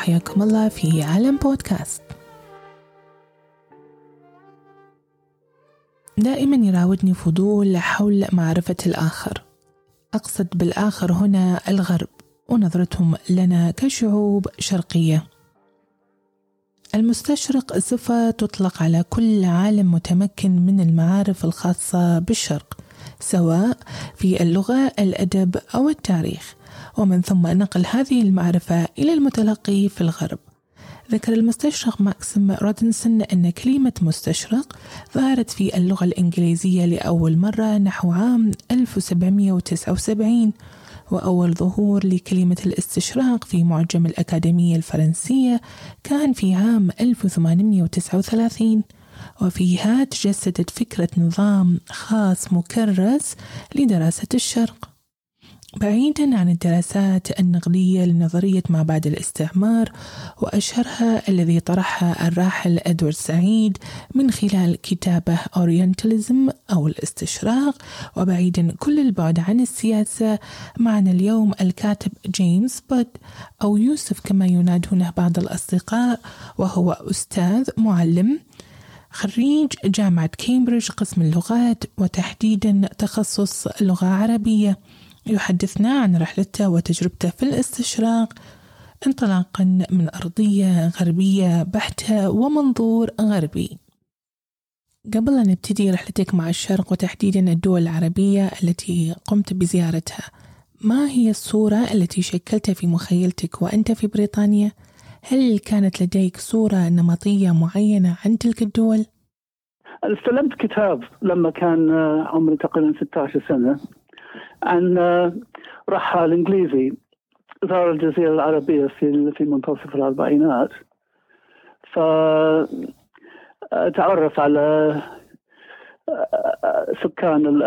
وحياكم الله في عالم بودكاست. دائما يراودني فضول حول معرفة الآخر. أقصد بالآخر هنا الغرب ونظرتهم لنا كشعوب شرقية. المستشرق صفة تطلق على كل عالم متمكن من المعارف الخاصة بالشرق سواء في اللغة الأدب أو التاريخ. ومن ثم نقل هذه المعرفة إلى المتلقي في الغرب. ذكر المستشرق ماكسيم رودنسون أن كلمة مستشرق ظهرت في اللغة الإنجليزية لأول مرة نحو عام 1779 وأول ظهور لكلمة الاستشراق في معجم الأكاديمية الفرنسية كان في عام 1839 وفيها تجسدت فكرة نظام خاص مكرس لدراسة الشرق. بعيدا عن الدراسات النقدية لنظرية ما بعد الاستعمار وأشهرها الذي طرحها الراحل أدوارد سعيد من خلال كتابة أورينتاليزم أو الاستشراق وبعيدا كل البعد عن السياسة معنا اليوم الكاتب جيمس بود أو يوسف كما ينادونه بعض الأصدقاء وهو أستاذ معلم خريج جامعة كامبريدج قسم اللغات وتحديدا تخصص لغة عربية. يحدثنا عن رحلته وتجربته في الاستشراق انطلاقا من أرضية غربية بحتة ومنظور غربي قبل أن نبتدي رحلتك مع الشرق وتحديدا الدول العربية التي قمت بزيارتها ما هي الصورة التي شكلتها في مخيلتك وأنت في بريطانيا؟ هل كانت لديك صورة نمطية معينة عن تلك الدول؟ استلمت كتاب لما كان عمري تقريبا 16 سنة عن رحال انجليزي زار الجزيرة العربية في في منتصف الأربعينات. ف تعرف على سكان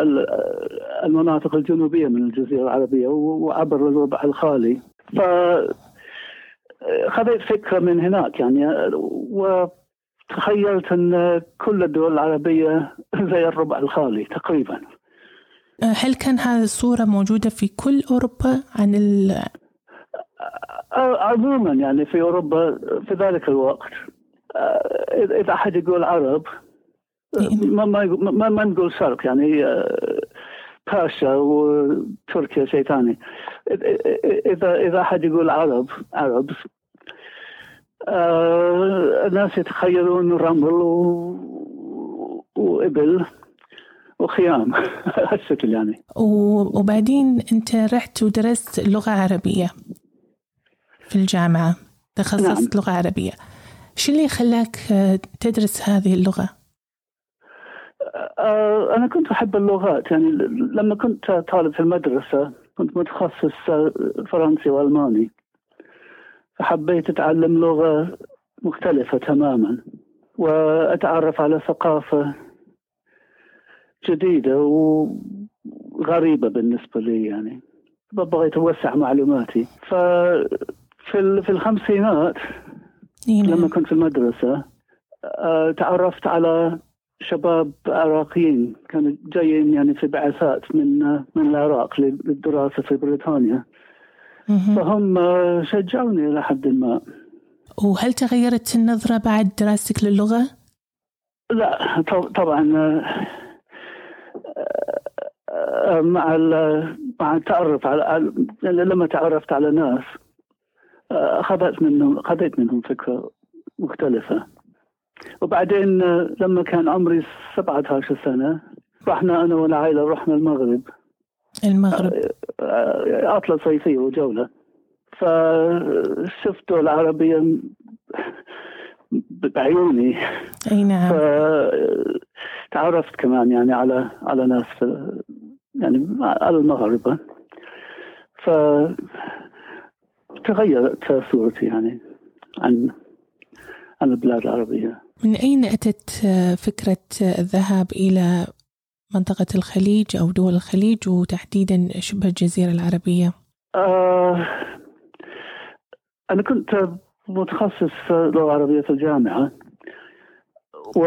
المناطق الجنوبية من الجزيرة العربية وعبر الربع الخالي. ف خذيت فكرة من هناك يعني وتخيلت أن كل الدول العربية زي الربع الخالي تقريبا. هل كان هذه الصورة موجودة في كل أوروبا عن ال عموما يعني في أوروبا في ذلك الوقت. إذا أحد يقول عرب ما ما ما نقول شرق يعني باشا وتركيا شيء ثاني. إذا إذا أحد يقول عرب عرب الناس يتخيلون رمل وإبل. وخيام. هالشكل يعني. وبعدين أنت رحت ودرست لغة عربية في الجامعة تخصصت نعم. لغة عربية. شو اللي خلاك تدرس هذه اللغة؟ أنا كنت أحب اللغات. يعني لما كنت طالب في المدرسة كنت متخصص فرنسي وألماني. فحبيت أتعلم لغة مختلفة تماما وأتعرف على ثقافة جديدة وغريبة بالنسبة لي يعني. بغيت أوسع معلوماتي. ففي في الخمسينات لما كنت في المدرسة آه، تعرفت على شباب عراقيين كانوا جايين يعني في بعثات من من العراق للدراسة في بريطانيا. فهم شجعوني إلى حد ما. وهل تغيرت النظرة بعد دراستك للغة؟ لا طبعا مع مع التعرف على لما تعرفت على ناس اخذت منهم اخذت منهم فكرة مختلفة. وبعدين لما كان عمري 17 سنة رحنا أنا والعائله رحنا المغرب. المغرب. عطلة صيفية وجولة. فشفت دول عربيه بعيوني. أي نعم. تعرفت كمان يعني على على ناس في يعني على المغاربة ف تغيرت صورتي يعني عن عن البلاد العربية من أين أتت فكرة الذهاب إلى منطقة الخليج أو دول الخليج وتحديدا شبه الجزيرة العربية؟ آه أنا كنت متخصص لغة عربية في الجامعة و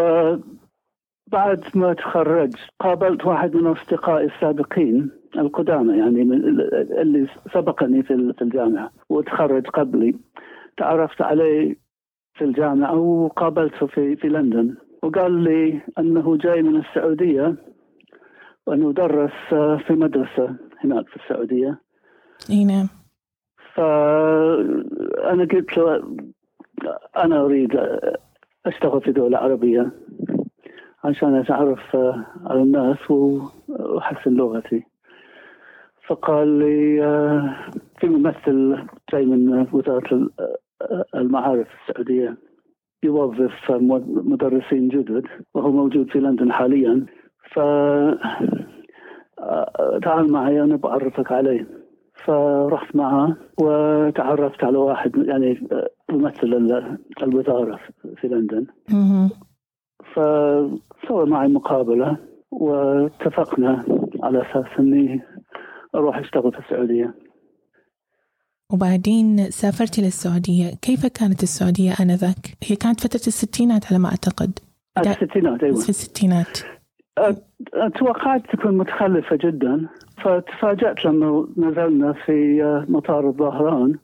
بعد ما تخرجت قابلت واحد من أصدقائي السابقين القدامى يعني من اللي سبقني في الجامعة وتخرج قبلي. تعرفت عليه في الجامعة وقابلته في في لندن وقال لي أنه جاي من السعودية وأنه درس في مدرسة هناك في السعودية. إي نعم. فأنا قلت له أنا أريد أشتغل في دولة عربية. عشان أتعرف على الناس وأحسن لغتي. فقال لي في ممثل جاي من وزارة المعارف السعودية يوظف مدرسين جدد وهو موجود في لندن حاليا. ف تعال معي أنا بعرفك عليه. فرحت معه وتعرفت على واحد يعني ممثل الوزارة في لندن. فسوى معي مقابلة واتفقنا على أساس أني أروح أشتغل في السعودية. وبعدين سافرت إلى السعودية. كيف كانت السعودية آنذاك؟ هي كانت فترة الستينات على ما أعتقد. الستينات أيوة. في الستينات. توقعت تكون متخلفة جدا. فتفاجأت لما نزلنا في مطار الظهران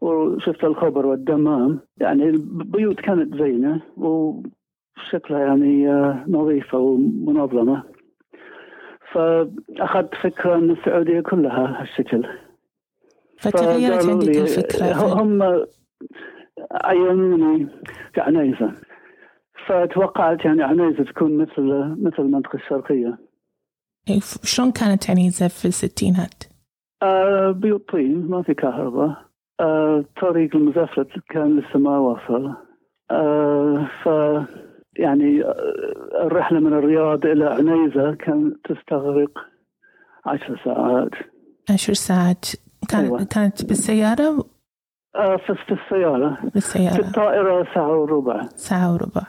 وشفت الخبر والدمام. يعني البيوت كانت زينة وشكلها يعني نظيفة ومنظمة فأخذت فكرة أن السعودية كلها هالشكل. فتغيرت عندك الفكرة هم عينوني كعنيزة. فتوقعت يعني عنيزة تكون مثل مثل المنطقة الشرقية. شلون كانت عنيزة في الستينات؟ آه بيوت طين ما في كهرباء. آه طريق المزفلت كان لسه ما وصل آه ف يعني الرحلة من الرياض إلى عنيزة كانت تستغرق عشر ساعات. عشر ساعات. كان أيوة. كانت بالسيارة؟ آه في السيارة. بالسيارة. في الطائرة ساعة وربع. ساعة وربع.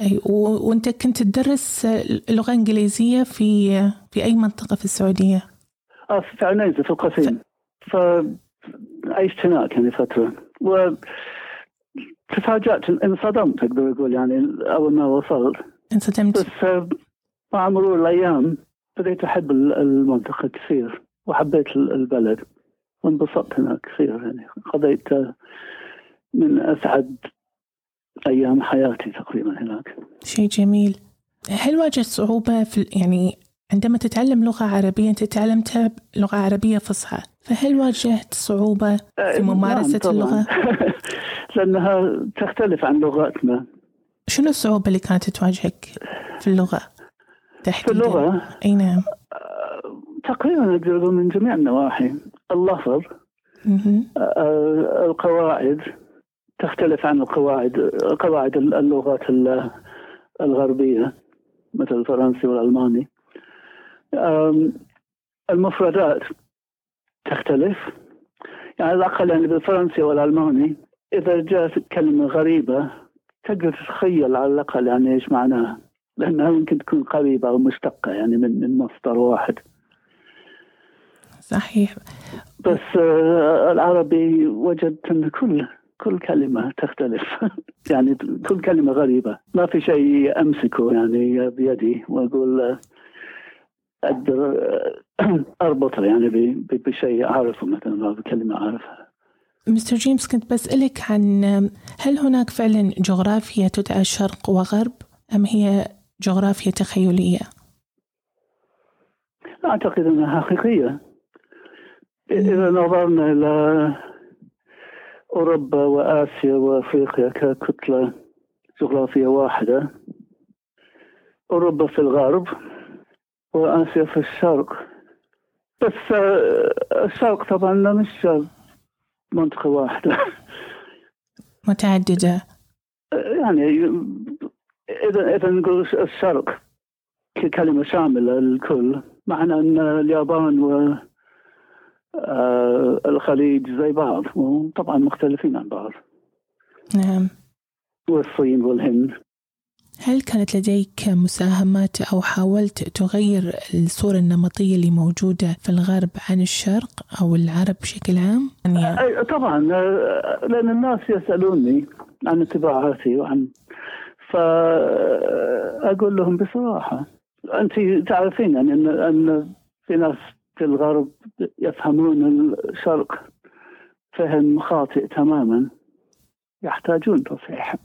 أي و... وأنت كنت تدرس لغة إنجليزية في في أي منطقة في السعودية؟ آه في عنيزة في القصيم. ف... فعشت هناك يعني فترة. و تفاجأت انصدمت أقدر أقول يعني أول ما وصلت انصدمت. بس مع مرور الأيام بديت أحب المنطقة كثير وحبيت البلد وانبسطت هناك كثير يعني قضيت من أسعد أيام حياتي تقريبا هناك. شيء جميل. هل واجهت صعوبة في يعني عندما تتعلم لغة عربية أنت تعلمتها لغة عربية فصحى فهل واجهت صعوبة في ممارسة نعم اللغة؟ لأنها تختلف عن لغتنا شنو الصعوبة اللي كانت تواجهك في اللغة؟ تحديدا؟ في اللغة؟ أي نعم تقريبا أقدر أقول من جميع النواحي اللفظ القواعد تختلف عن القواعد قواعد اللغات الغربية مثل الفرنسي والألماني المفردات تختلف يعني على الأقل يعني بالفرنسي والألماني إذا جاءت كلمة غريبة تقدر تتخيل على الأقل يعني إيش معناها. لأنها يمكن تكون قريبة أو مشتقة يعني من من مصدر واحد. صحيح. بس آه العربي وجدت أن كل كل كلمة تختلف. يعني كل كلمة غريبة. ما في شيء أمسكه يعني بيدي وأقول أقدر أربطه يعني بشيء أعرفه مثلا بكلمة أعرفها. مستر جيمس كنت بسألك عن هل هناك فعلا جغرافيا تدعى شرق وغرب أم هي جغرافيا تخيلية؟ أعتقد أنها حقيقية. إذا نظرنا إلى أوروبا وآسيا وأفريقيا ككتلة جغرافية واحدة أوروبا في الغرب وآسيا في الشرق. بس الشرق طبعا مش منطقة واحدة. متعددة. يعني إذا إذا نقول الشرق ككلمة شاملة للكل معنى أن اليابان و الخليج زي بعض وطبعا مختلفين عن بعض. نعم. والصين والهند. هل كانت لديك مساهمات أو حاولت تغير الصورة النمطية اللي موجودة في الغرب عن الشرق أو العرب بشكل عام؟ يعني... طبعا لأن الناس يسألوني عن انطباعاتي وعن فأقول لهم بصراحة أنت تعرفين يعني أن أن في ناس في الغرب يفهمون الشرق فهم خاطئ تماما يحتاجون تصحيح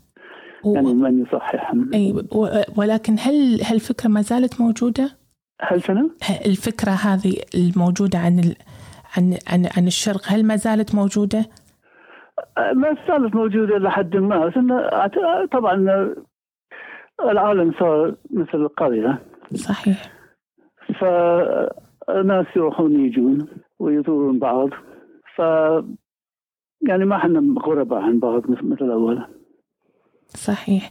و... يعني من يصححهم أي ولكن هل هالفكرة ما زالت موجودة؟ هل شنو؟ الفكرة هذه الموجودة عن ال... عن عن عن الشرق هل ما زالت موجودة؟ ما زالت موجودة لحد ما بس طبعا العالم صار مثل القرية صحيح فالناس يروحون يجون ويزورون بعض ف يعني ما إحنا غرباء عن بعض مثل الأول صحيح.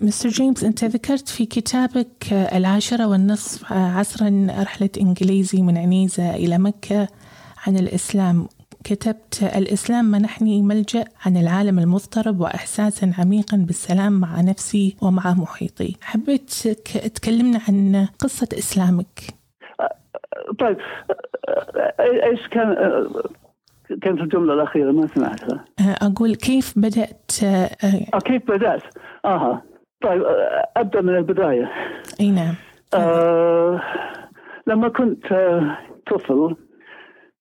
مستر جيمس أنت ذكرت في كتابك العاشرة والنصف عصرا رحلة إنجليزي من عنيزة إلى مكة عن الإسلام. كتبت الإسلام منحني ملجأ عن العالم المضطرب وإحساسا عميقا بالسلام مع نفسي ومع محيطي. حبيت تكلمنا عن قصة إسلامك. طيب. إيش كان كانت الجملة الأخيرة ما سمعتها. أقول كيف بدأت آه كيف بدأت؟ آها طيب أبدأ من البداية. أي نعم. آه لما كنت طفل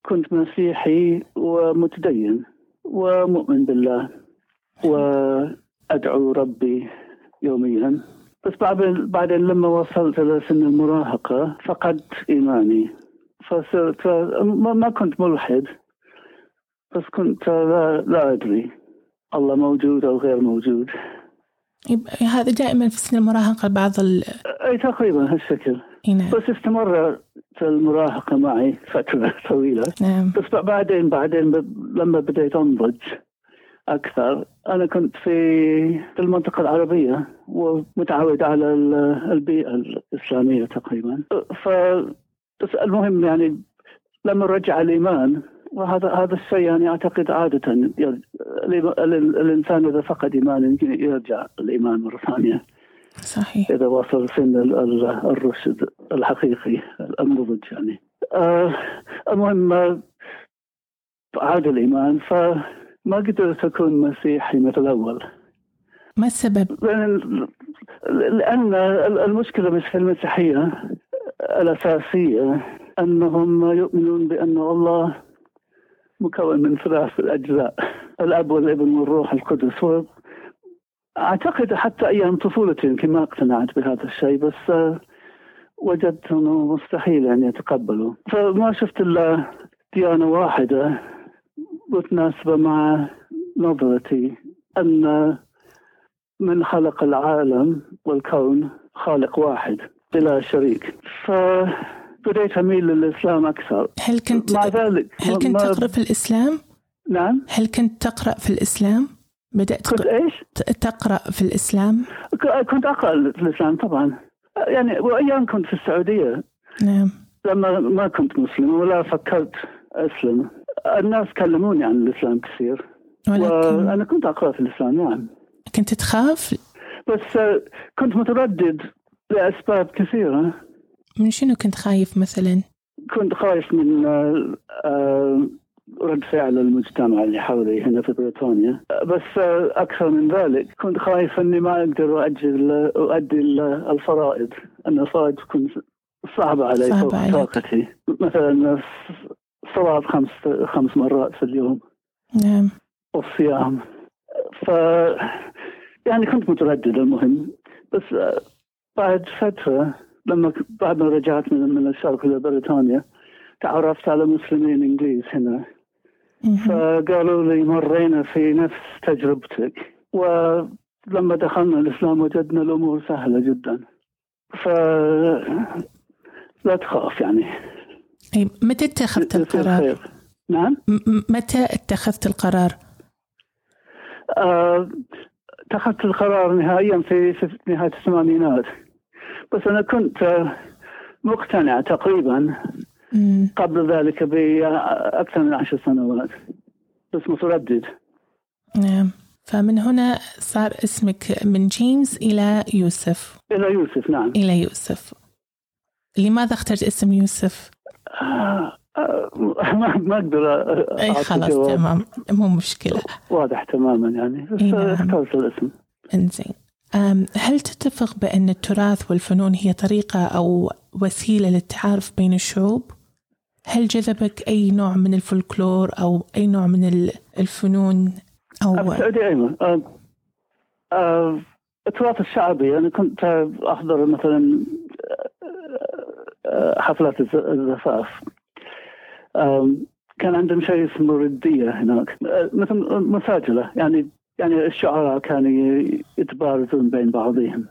كنت مسيحي ومتدين ومؤمن بالله وأدعو ربي يوميا. بس بعدين بعدين لما وصلت إلى سن المراهقة فقدت إيماني. فصرت ما كنت ملحد. بس كنت لا, لا أدري. الله موجود أو غير موجود. هذا دائما في سن المراهقة بعض ال... أي تقريبا هالشكل. نعم. بس استمر في المراهقة معي فترة طويلة. نعم. بس بعدين بعدين لما بديت أنضج أكثر أنا كنت في في المنطقة العربية ومتعود على البيئة الإسلامية تقريبا. ف بس المهم يعني لما رجع الإيمان وهذا هذا الشيء يعني أعتقد عادة الإنسان إذا فقد إيمانه يمكن يرجع الإيمان مرة ثانية. صحيح. إذا وصل سن الرشد الحقيقي النضج يعني. آه المهم عاد الإيمان فما قدرت أكون مسيحي مثل الأول. ما السبب؟ لأن لأن المشكلة مش في المسيحية الأساسية أنهم يؤمنون بأن الله مكون من ثلاث أجزاء الأب والابن والروح القدس. أعتقد حتى أيام طفولتي يمكن ما اقتنعت بهذا الشيء بس آه، وجدت أنه مستحيل أن يتقبلوا فما شفت إلا ديانة واحدة متناسبة مع نظرتي أن من خلق العالم والكون خالق واحد بلا شريك. ف بديت اميل للإسلام أكثر هل كنت مع ذلك هل كنت تقرأ في الإسلام؟ نعم هل كنت تقرأ في الإسلام؟ بدأت كنت إيش؟ تقرأ في الإسلام؟ كنت أقرأ في الإسلام طبعا يعني وأيام كنت في السعودية نعم لما ما كنت مسلم ولا فكرت أسلم الناس كلموني عن الإسلام كثير ولكن وأنا كنت أقرأ في الإسلام نعم كنت تخاف؟ بس كنت متردد لأسباب كثيرة من شنو كنت خايف مثلا؟ كنت خايف من آه، آه، رد فعل المجتمع اللي حولي هنا في بريطانيا. بس آه، أكثر من ذلك كنت خايف أني ما أقدر أؤجل أؤدي الفرائض. أن الفرائض تكون صعبة علي فوق طاقتي. مثلا صلاة خمس خمس مرات في اليوم. نعم. والصيام. ف يعني كنت متردد المهم. بس بعد فترة لما بعد ما رجعت من من الشرق إلى بريطانيا تعرفت على مسلمين إنجليز هنا. فقالوا لي مرينا في نفس تجربتك. ولما دخلنا الإسلام وجدنا الأمور سهلة جدا. ف لا تخاف يعني. متى اتخذت القرار؟ نعم؟ متى اتخذت القرار؟ آه، اتخذت القرار نهائيا في, في نهاية الثمانينات. بس أنا كنت مقتنع تقريبا قبل ذلك بأكثر من عشر سنوات. بس متردد. نعم. فمن هنا صار اسمك من جيمس إلى يوسف. إلى يوسف نعم. إلى يوسف. لماذا اخترت اسم يوسف؟ آه ما ما أقدر إي خلاص تمام. مو مشكلة. واضح تماما يعني. بس نعم. اخترت الاسم. إنزين. هل تتفق بأن التراث والفنون هي طريقة أو وسيلة للتعارف بين الشعوب؟ هل جذبك أي نوع من الفولكلور أو أي نوع من الفنون أو السعودية أيوة التراث الشعبي أنا كنت أحضر مثلا حفلات الزفاف كان عندهم شيء اسمه ردية هناك مثل مساجلة يعني يعني الشعراء كانوا يتبارزون بين بعضهم.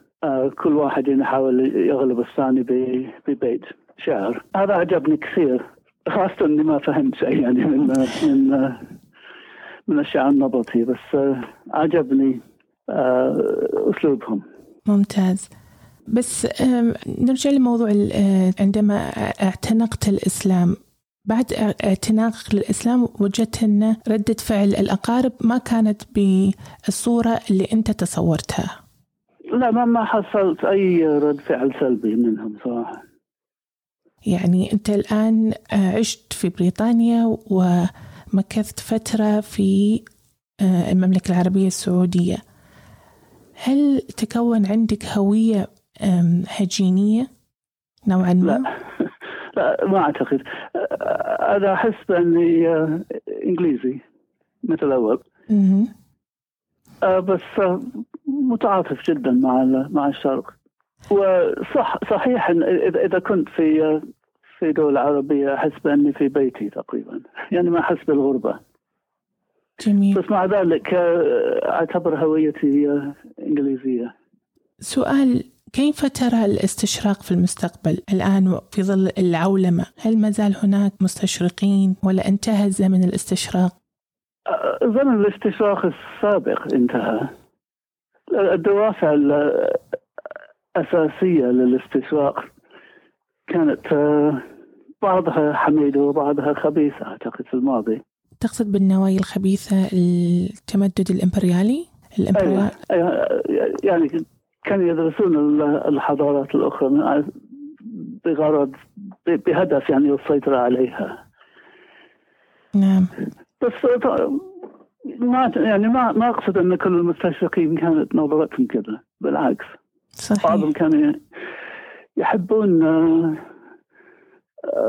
كل واحد يحاول يغلب الثاني ببيت شعر. هذا عجبني كثير خاصة إني ما فهمت شيء يعني من من من الشعر النبطي بس عجبني أسلوبهم. ممتاز. بس نرجع لموضوع عندما اعتنقت الإسلام بعد اعتناقك للإسلام وجدت أن ردة فعل الأقارب ما كانت بالصورة اللي أنت تصورتها. لا ما ما حصلت أي رد فعل سلبي منهم صراحة. يعني أنت الآن عشت في بريطانيا ومكثت فترة في المملكة العربية السعودية. هل تكون عندك هوية هجينية نوعا ما؟ لا. ما أعتقد. أنا أحس بأني إنجليزي مثل الأول بس متعاطف جدا مع مع الشرق. وصح صحيح إذا كنت في في دولة عربية أحس بأني في بيتي تقريبا. يعني ما أحس بالغربة. جميل. بس مع ذلك أعتبر هويتي إنجليزية. سؤال كيف ترى الاستشراق في المستقبل الآن في ظل العولمة هل ما زال هناك مستشرقين ولا انتهى زمن الاستشراق زمن الاستشراق السابق انتهى الدوافع الأساسية للاستشراق كانت بعضها حميدة وبعضها خبيثة أعتقد في الماضي تقصد بالنوايا الخبيثة التمدد الإمبريالي؟ الإمبريالي؟ أيوة يعني كانوا يدرسون الحضارات الأخرى بغرض بهدف يعني السيطرة عليها. نعم. بس ما يعني ما ما أقصد أن كل المستشرقين كانت نظرتهم كذا بالعكس. صحيح. بعضهم كانوا يحبون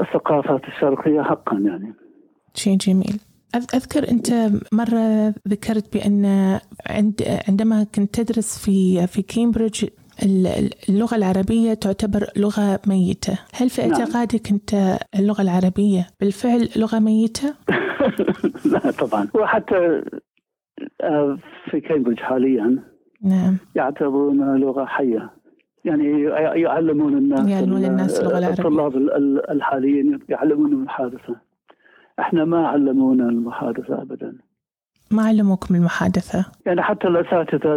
الثقافات الشرقية حقا يعني. شيء جميل. أذكر أنت مرة ذكرت بأن عند عندما كنت تدرس في في كامبريدج اللغة العربية تعتبر لغة ميتة. هل في اعتقادك أنت اللغة العربية بالفعل لغة ميتة؟ لا طبعا. وحتى في كامبريدج حاليا نعم. يعتبرون لغة حية. يعني يعلمون الناس يعلمون الناس اللغة العربية. الطلاب الحاليين يعلمون المحادثة إحنا ما علمونا المحادثة ابدا. ما علموكم المحادثة؟ يعني حتى الأساتذة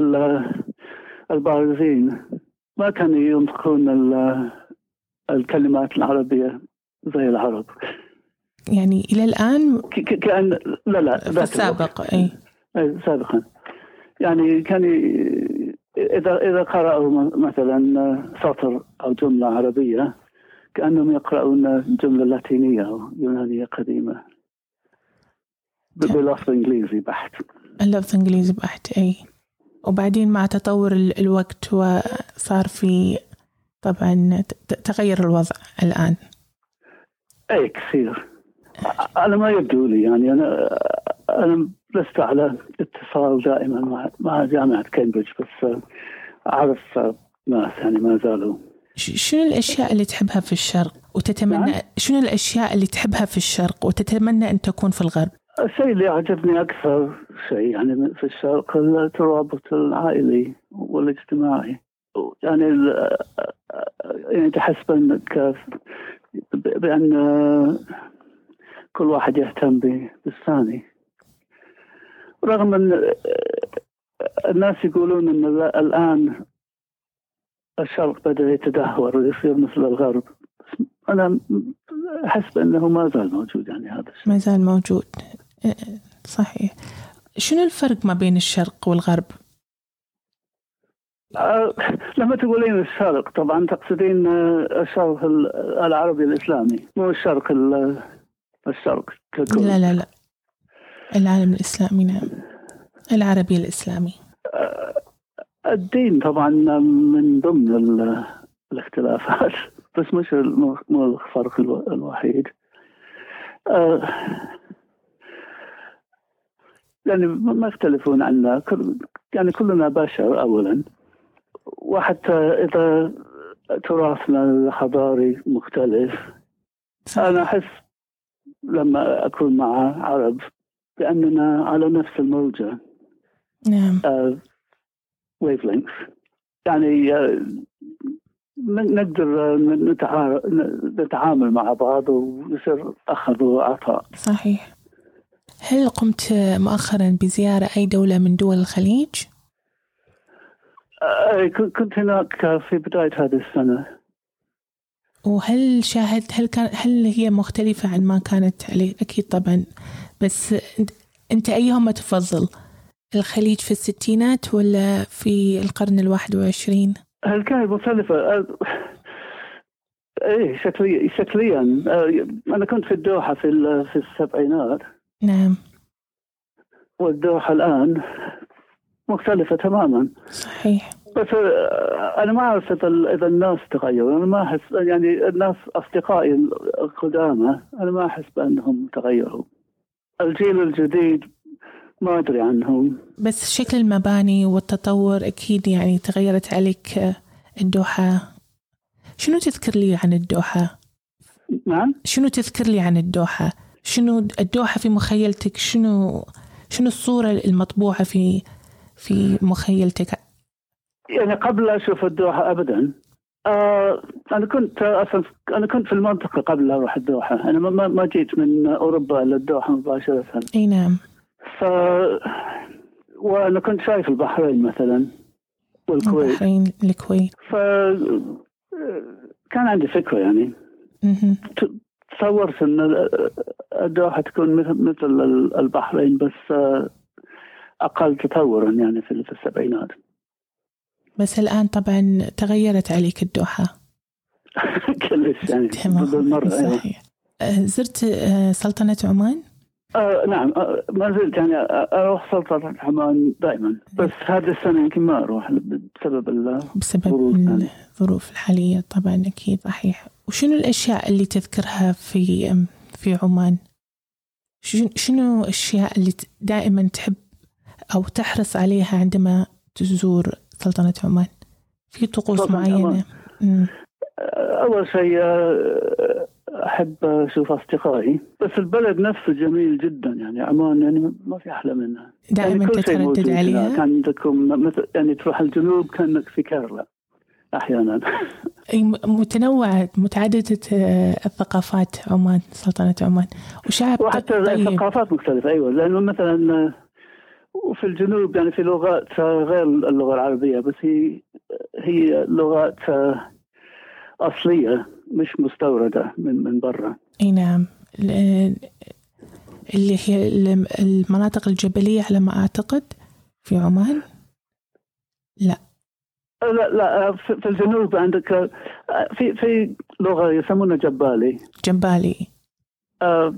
البارزين ما كانوا ينطقون الكلمات العربية زي العرب. يعني إلى الآن؟ كأن لا لا في السابق أي. سابقا. يعني كان إذا إذا قرأوا مثلا سطر أو جملة عربية كأنهم يقرؤون جملة لاتينية أو يونانية قديمة. بلفظ إنجليزي بحت. اللفظ إنجليزي بحت أي. وبعدين مع تطور الوقت وصار في طبعا تغير الوضع الآن. أي كثير. أنا ما يبدو لي يعني أنا أنا لست على اتصال دائما مع مع جامعة كامبريدج بس أعرف ناس يعني ما زالوا. شنو الأشياء اللي تحبها في الشرق؟ وتتمنى شنو الأشياء اللي تحبها في الشرق؟ وتتمنى أن تكون في الغرب؟ الشيء اللي عجبني أكثر شيء يعني في الشرق الترابط العائلي والاجتماعي. يعني يعني تحس بأنك بأن كل واحد يهتم بالثاني. رغم أن الناس يقولون أن الآن الشرق بدأ يتدهور ويصير مثل الغرب. أنا أحس بأنه ما زال موجود يعني هذا الشيء. ما زال موجود. صحيح. شنو الفرق ما بين الشرق والغرب؟ أه لما تقولين الشرق طبعا تقصدين الشرق العربي الإسلامي مو الشرق الشرق ككل. لا لا لا. العالم الإسلامي نعم. العربي الإسلامي. أه الدين طبعا من ضمن الاختلافات بس مش مو الفرق الوحيد. يعني ما يختلفون عنا. يعني كلنا بشر أولا. وحتى إذا تراثنا الحضاري مختلف أنا أحس لما أكون مع عرب بأننا على نفس الموجة. نعم. wavelengths يعني uh, نقدر نتعامل مع بعض ويصير أخذ وعطاء. صحيح. هل قمت مؤخرا بزيارة أي دولة من دول الخليج؟ كنت هناك في بداية هذه السنة وهل شاهدت هل كان هل هي مختلفة عن ما كانت عليه؟ أكيد طبعا بس أنت أيهما تفضل؟ الخليج في الستينات ولا في القرن الواحد وعشرين؟ هل كانت مختلفة؟ إيه شكليا شكليا أنا كنت في الدوحة في في السبعينات نعم. والدوحة الآن مختلفة تماما. صحيح. بس أنا ما أعرف إذا إذا الناس تغيروا. أنا ما أحس يعني الناس أصدقائي القدامى أنا ما أحس بأنهم تغيروا. الجيل الجديد ما أدري عنهم. بس شكل المباني والتطور أكيد يعني تغيرت عليك الدوحة. شنو تذكر لي عن الدوحة؟ نعم؟ شنو تذكر لي عن الدوحة؟ شنو الدوحة في مخيلتك؟ شنو شنو الصورة المطبوعة في في مخيلتك؟ يعني قبل أشوف الدوحة ابدا. آه أنا كنت أصلا أنا كنت في المنطقة قبل لا أروح الدوحة. أنا ما ما جيت من أوروبا إلى الدوحة مباشرة. أي نعم. ف وأنا كنت شايف البحرين مثلا والكويت. البحرين الكويت. ف كان عندي فكرة يعني. تصورت إن الدوحه تكون مثل مثل البحرين بس أقل تطورا يعني في السبعينات. بس الآن طبعا تغيرت عليك الدوحة. كلش يعني بالمرة صحيح. زرت سلطنة عمان؟ آه نعم آه ما زلت يعني أروح سلطنة عمان دائما بس هذه السنة يمكن ما أروح بسبب بسبب يعني. الظروف الحالية طبعا أكيد صحيح وشنو الأشياء اللي تذكرها في في عمان؟ شنو الأشياء اللي دائما تحب أو تحرص عليها عندما تزور سلطنة عمان؟ في طقوس معينة؟ أول شيء أحب أشوف أصدقائي. بس البلد نفسه جميل جدا يعني عمان يعني ما في أحلى منها. دائما يعني تتردد عليها كان عندكم مثل يعني تروح الجنوب كأنك في كيرلا أحيانا. متنوعة متعددة الثقافات عمان سلطنة عمان. وشعب وحتى طيب. الثقافات مختلفة أيوه. لأنه مثلا وفي الجنوب يعني في لغات غير اللغة العربية بس هي هي لغات أصلية. مش مستوردة من من برا. أي نعم. اللي هي المناطق الجبلية على ما أعتقد في عمان؟ لا. لا لا في الجنوب عندك في في لغة يسمونها جبالي. جبالي. آه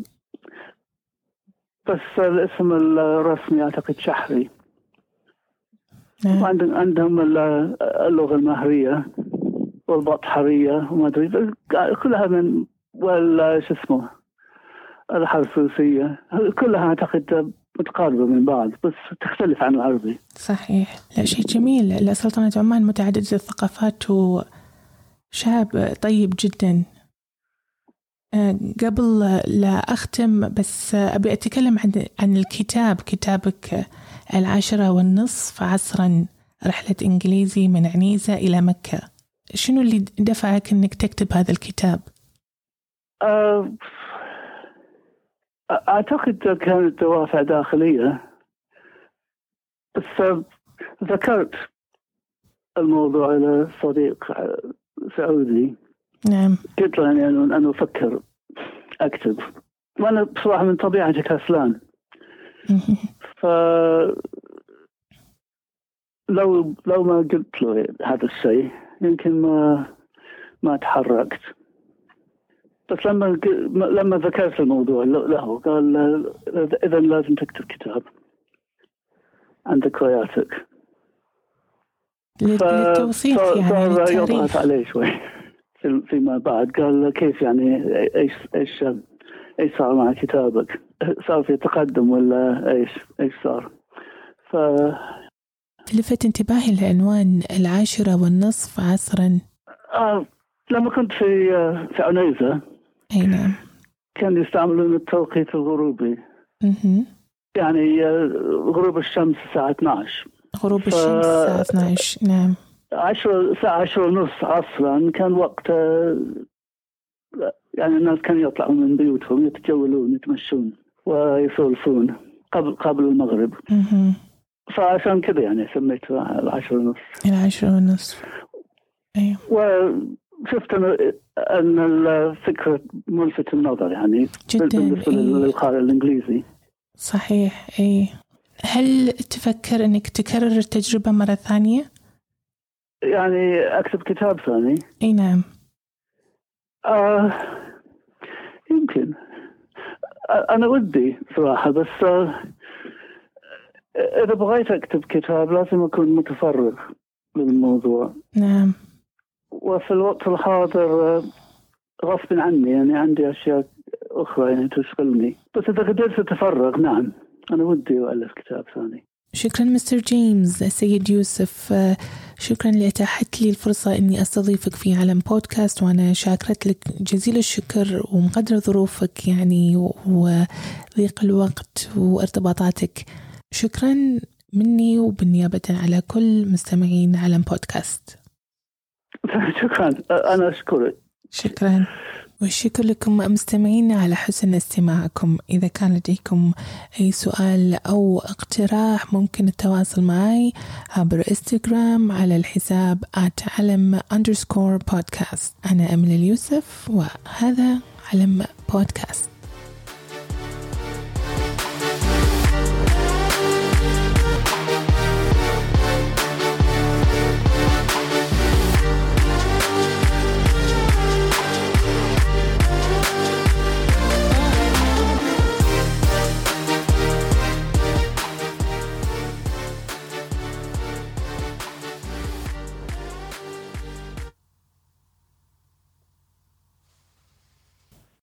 بس الاسم الرسمي أعتقد شحري. نعم. عندهم اللغة المهرية. والبطحرية وما أدري. كلها من ولا شو اسمه الحرسوسية كلها أعتقد متقاربة من بعض بس تختلف عن العربي. صحيح. لا شيء جميل. سلطنة عمان متعددة الثقافات وشعب طيب جدا. آه، قبل لا أختم بس أبي أتكلم عن عن الكتاب. كتابك العاشرة والنصف عصرا رحلة إنجليزي من عنيزة إلى مكة. شنو اللي دفعك إنك تكتب هذا الكتاب؟ أه أعتقد كانت دوافع داخلية. بس ذكرت الموضوع إلى صديق سعودي. نعم. قلت له يعني انه أفكر أكتب. وأنا بصراحة من طبيعتي كسلان ف لو لو ما قلت له هذا الشيء يمكن ما ما تحركت بس لما لما ذكرت الموضوع له قال إذا لازم تكتب كتاب عن ذكرياتك للتوصيف يعني صار يضغط عليه شوي فيما بعد قال كيف يعني إيش إيش إيش صار مع كتابك؟ صار في تقدم ولا إيش؟ إيش صار؟ ف لفت انتباهي العنوان العاشرة والنصف عصرا. آه لما كنت في آه في عنيزة أي نعم. كانوا يستعملون التوقيت الغروبي. مه. يعني آه غروب الشمس الساعة 12 غروب ف... الشمس الساعة 12 نعم. 10 الساعة 10 ونص عصرا كان وقت آه، يعني الناس كانوا يطلعون من بيوتهم يتجولون يتمشون ويسولفون قبل قبل المغرب. مه. فعشان كذا يعني سميتها العشرة ونص. العشرة ونص. أيوه. وشفت أن الفكرة ملفت النظر يعني جدا بالنسبة إيه. للقارئ الإنجليزي. صحيح أي هل تفكر أنك تكرر التجربة مرة ثانية؟ يعني أكتب كتاب ثاني. أي نعم. آه يمكن. أنا ودي صراحة بس آه إذا بغيت أكتب كتاب لازم أكون متفرغ للموضوع. نعم. وفي الوقت الحاضر غصب عني يعني عندي أشياء أخرى يعني تشغلني. بس إذا قدرت أتفرغ نعم أنا ودي أؤلف كتاب ثاني. شكرا مستر جيمس سيد يوسف شكرا لأتاحت لي الفرصة أني أستضيفك في عالم بودكاست وأنا شاكرت لك جزيل الشكر ومقدرة ظروفك يعني وضيق الوقت وارتباطاتك. شكرا مني وبالنيابة على كل مستمعين عالم بودكاست. شكرا. أنا أشكرك. شكرا. والشكر لكم مستمعينا على حسن استماعكم. إذا كان لديكم أي سؤال أو اقتراح ممكن التواصل معي عبر إنستغرام على الحساب علم underscore podcast. أنا أمل اليوسف وهذا علم بودكاست